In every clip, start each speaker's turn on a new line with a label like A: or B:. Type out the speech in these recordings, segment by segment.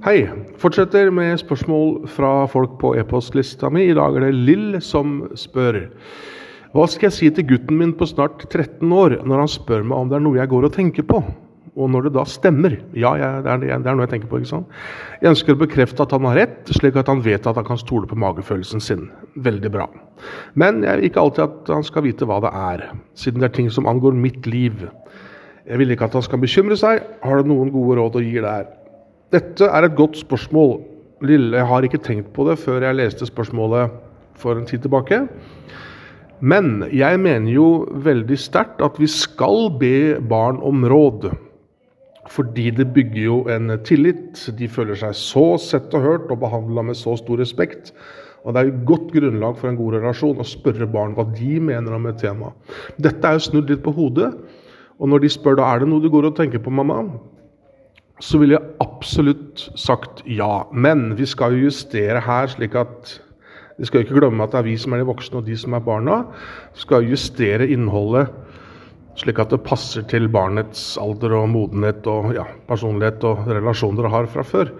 A: Hei. Fortsetter med spørsmål fra folk på e-postlista mi. I dag er det Lill som spør. Hva skal jeg si til gutten min på snart 13 år når han spør meg om det er noe jeg går og tenker på? Og når det da stemmer. Ja, jeg, det, er, det, er, noe jeg tenker på. ikke sant? Jeg ønsker å bekrefte at han har rett, slik at han vet at han kan stole på magefølelsen sin. Veldig bra. Men jeg vil ikke alltid at han skal vite hva det er, siden det er ting som angår mitt liv. Jeg vil ikke at han skal bekymre seg. Har du noen gode råd å gi der? Dette er et godt spørsmål. Lille, jeg har ikke tenkt på det før jeg leste spørsmålet for en tid tilbake. Men jeg mener jo veldig sterkt at vi skal be barn om råd. Fordi det bygger jo en tillit. De føler seg så sett og hørt og behandla med så stor respekt. Og det er et godt grunnlag for en god relasjon å spørre barn hva de mener om et tema. Dette er jo snudd litt på hodet. Og når de spør da er det noe du går og tenker på, mamma, så ville jeg absolutt sagt ja. Men vi skal jo justere her, slik at vi skal ikke glemme at det er vi som er de voksne og de som er barna. Vi skal justere innholdet slik at det passer til barnets alder og modenhet og ja, personlighet og relasjoner dere har fra før.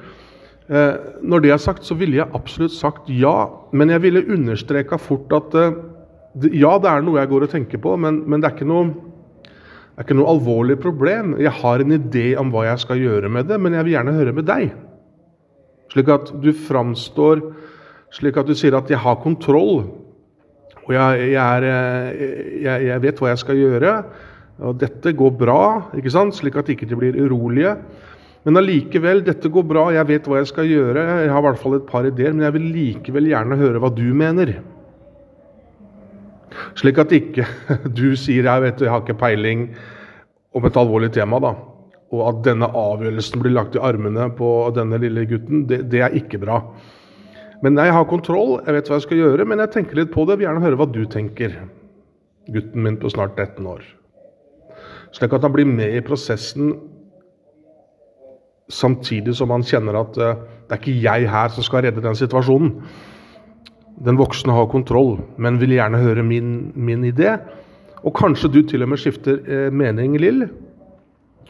A: Eh, når det er sagt, så ville jeg absolutt sagt ja. Men jeg ville understreka fort at eh, ja, det er noe jeg går og tenker på, men, men det er ikke noe det er ikke noe alvorlig problem. Jeg har en idé om hva jeg skal gjøre med det, men jeg vil gjerne høre med deg. Slik at du framstår slik at du sier at 'jeg har kontroll', og jeg, jeg, er, jeg, jeg vet hva jeg skal gjøre, og dette går bra, ikke sant? slik at ikke blir urolige. Men allikevel, dette går bra, jeg vet hva jeg skal gjøre, jeg har i hvert fall et par ideer, men jeg vil likevel gjerne høre hva du mener. Slik at ikke du sier jeg vet jeg har ikke peiling om et alvorlig tema, da. og at denne avgjørelsen blir lagt i armene på denne lille gutten, det, det er ikke bra. Men jeg har kontroll, jeg vet hva jeg skal gjøre, men jeg tenker litt på det. Jeg vil gjerne høre hva du tenker, gutten min på snart 13 år. Slik at han blir med i prosessen samtidig som han kjenner at uh, det er ikke jeg her som skal redde den situasjonen. Den voksne har kontroll, men vil gjerne høre min, min idé. Og kanskje du til og med skifter eh, mening, Lill,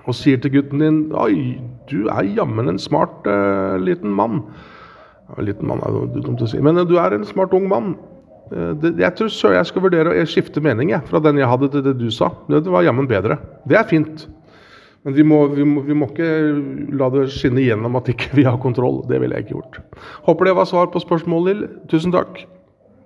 A: og sier til gutten din Oi, du er jammen en smart eh, liten mann. Liten mann er jo dumt å si, men eh, du er en smart ung mann. Eh, jeg tror så jeg skal vurdere å skifte mening fra den jeg hadde, til det du sa. Det var jammen bedre. Det er fint. Men vi må, vi, må, vi må, ikke la det skinne gjennom at ikke vi har kontroll. Det ville jeg ikke gjort. Håper det var svar på spørsmålet, Lill. Tusen takk.